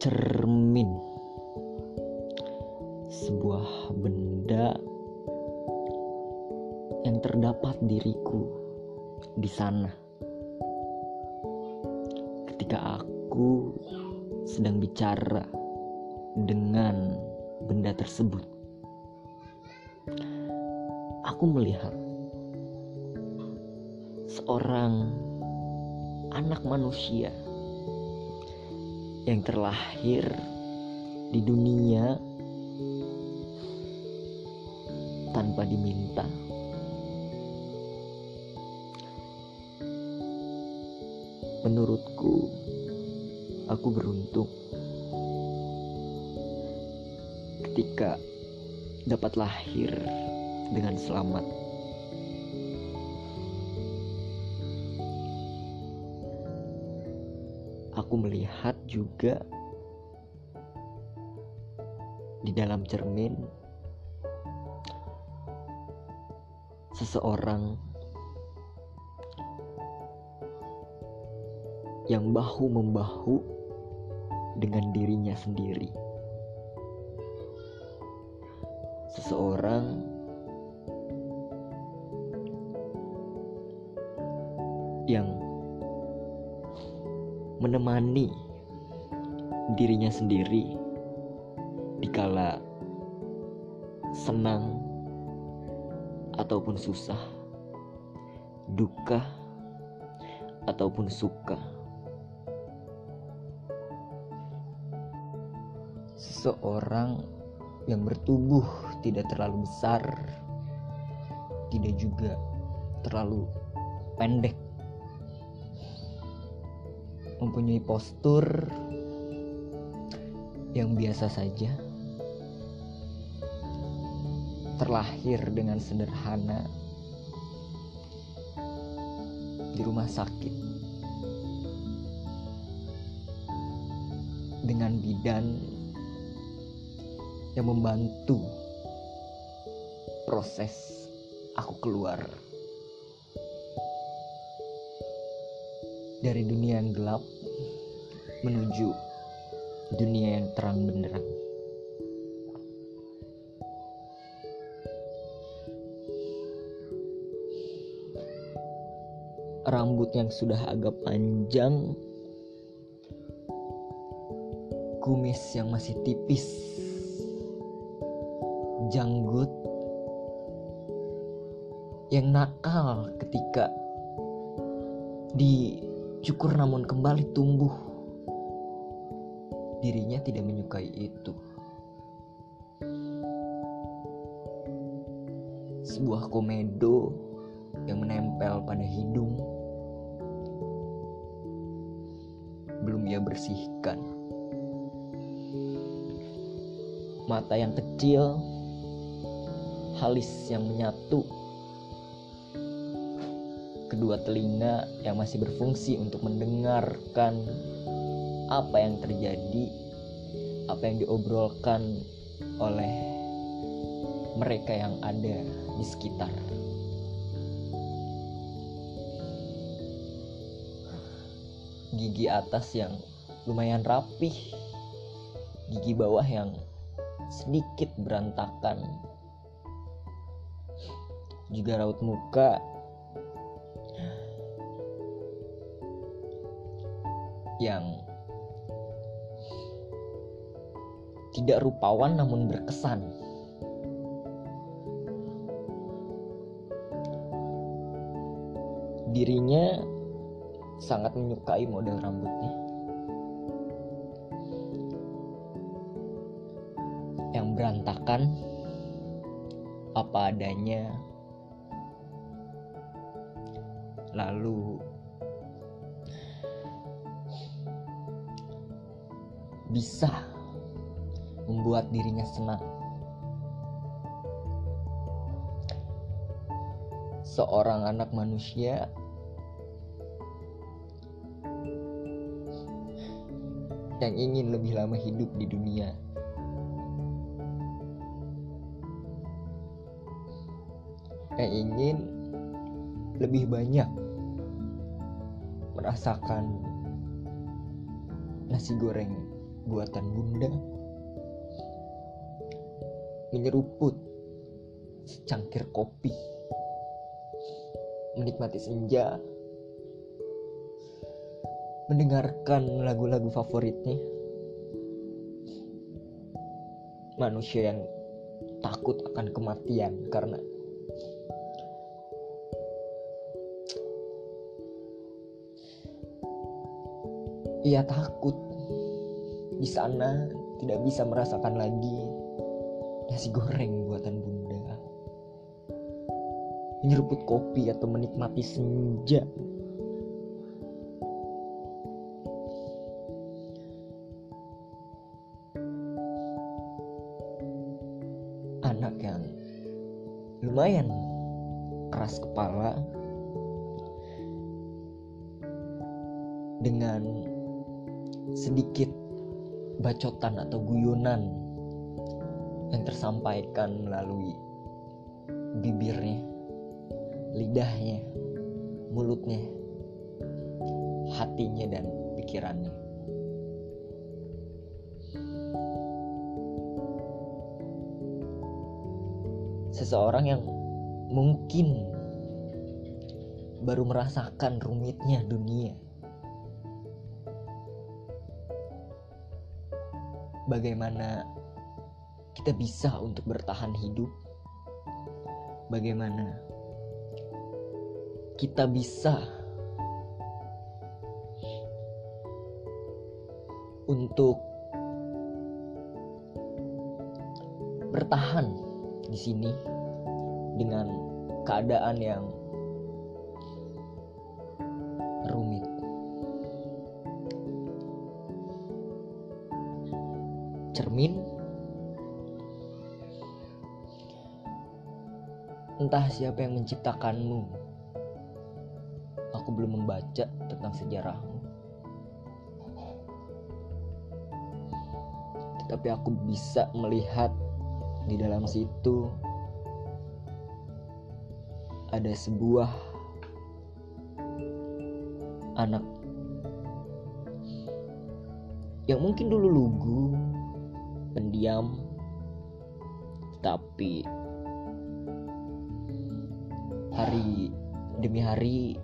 cermin sebuah benda yang terdapat diriku di sana. Ketika aku sedang bicara dengan benda tersebut aku melihat seorang anak manusia yang terlahir di dunia tanpa diminta. Menurutku, aku beruntung ketika dapat lahir dengan selamat. Aku melihat juga di dalam cermin seseorang yang bahu-membahu dengan dirinya sendiri. Seseorang yang menemani dirinya sendiri dikala senang ataupun susah, duka ataupun suka. Seseorang yang bertubuh tidak terlalu besar, tidak juga terlalu pendek mempunyai postur yang biasa saja, terlahir dengan sederhana di rumah sakit dengan bidan yang membantu proses aku keluar. Dari dunia yang gelap menuju dunia yang terang benderang. Rambut yang sudah agak panjang, kumis yang masih tipis, janggut yang nakal ketika dicukur namun kembali tumbuh. Dirinya tidak menyukai itu. Sebuah komedo yang menempel pada hidung belum ia bersihkan. Mata yang kecil, halis yang menyatu kedua telinga yang masih berfungsi untuk mendengarkan apa yang terjadi, apa yang diobrolkan oleh mereka yang ada di sekitar. Gigi atas yang lumayan rapih, gigi bawah yang sedikit berantakan, juga raut muka yang tidak rupawan namun berkesan. Dirinya sangat menyukai model rambutnya. Yang berantakan apa adanya. Lalu bisa membuat dirinya senang. Seorang anak manusia yang ingin lebih lama hidup di dunia. Yang ingin lebih banyak merasakan nasi goreng buatan bunda. Menyeruput secangkir kopi. Menikmati senja. Mendengarkan lagu-lagu favoritnya. Manusia yang takut akan kematian karena ia takut di sana tidak bisa merasakan lagi nasi goreng buatan bunda. Menyeruput kopi atau menikmati senja. Anak yang lumayan keras kepala dengan sedikit bacotan atau guyonan yang tersampaikan melalui bibirnya, lidahnya, mulutnya, hatinya dan pikirannya. Seseorang yang mungkin baru merasakan rumitnya dunia. Bagaimana kita bisa untuk bertahan hidup? Bagaimana kita bisa untuk bertahan di sini dengan keadaan yang entah siapa yang menciptakanmu. Aku belum membaca tentang sejarahmu. Tetapi aku bisa melihat di dalam situ ada sebuah anak yang mungkin dulu lugu, pendiam, tapi hari demi hari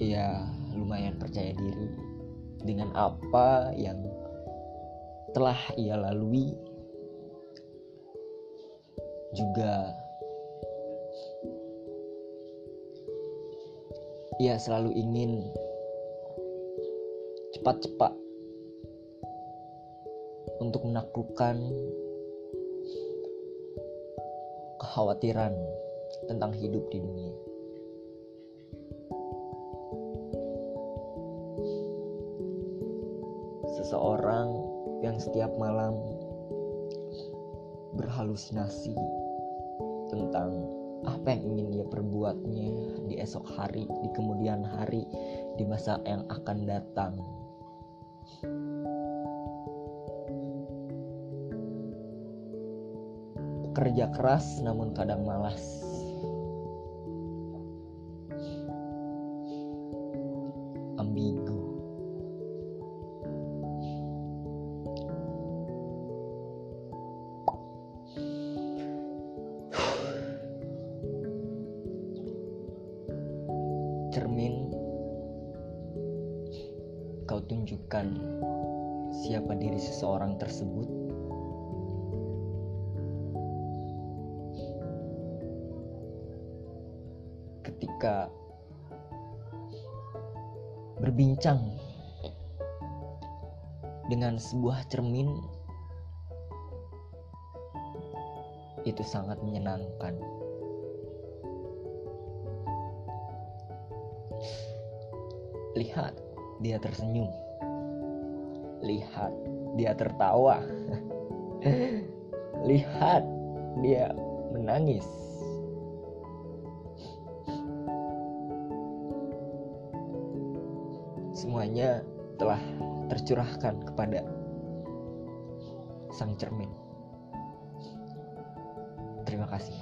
ya lumayan percaya diri dengan apa yang telah ia lalui. Juga ia selalu ingin cepat-cepat untuk menaklukkan kekhawatiran tentang hidup di dunia. Seseorang yang setiap malam berhalusinasi tentang apa yang ingin dia perbuatnya di esok hari, di kemudian hari, di masa yang akan datang. Kerja keras namun kadang malas. Ambigu. cermin kau tunjukkan siapa diri seseorang tersebut ketika berbincang dengan sebuah cermin itu sangat menyenangkan. Lihat, dia tersenyum. Lihat, dia tertawa. Lihat, dia menangis. Semuanya telah tercurahkan kepada sang cermin. Terima kasih.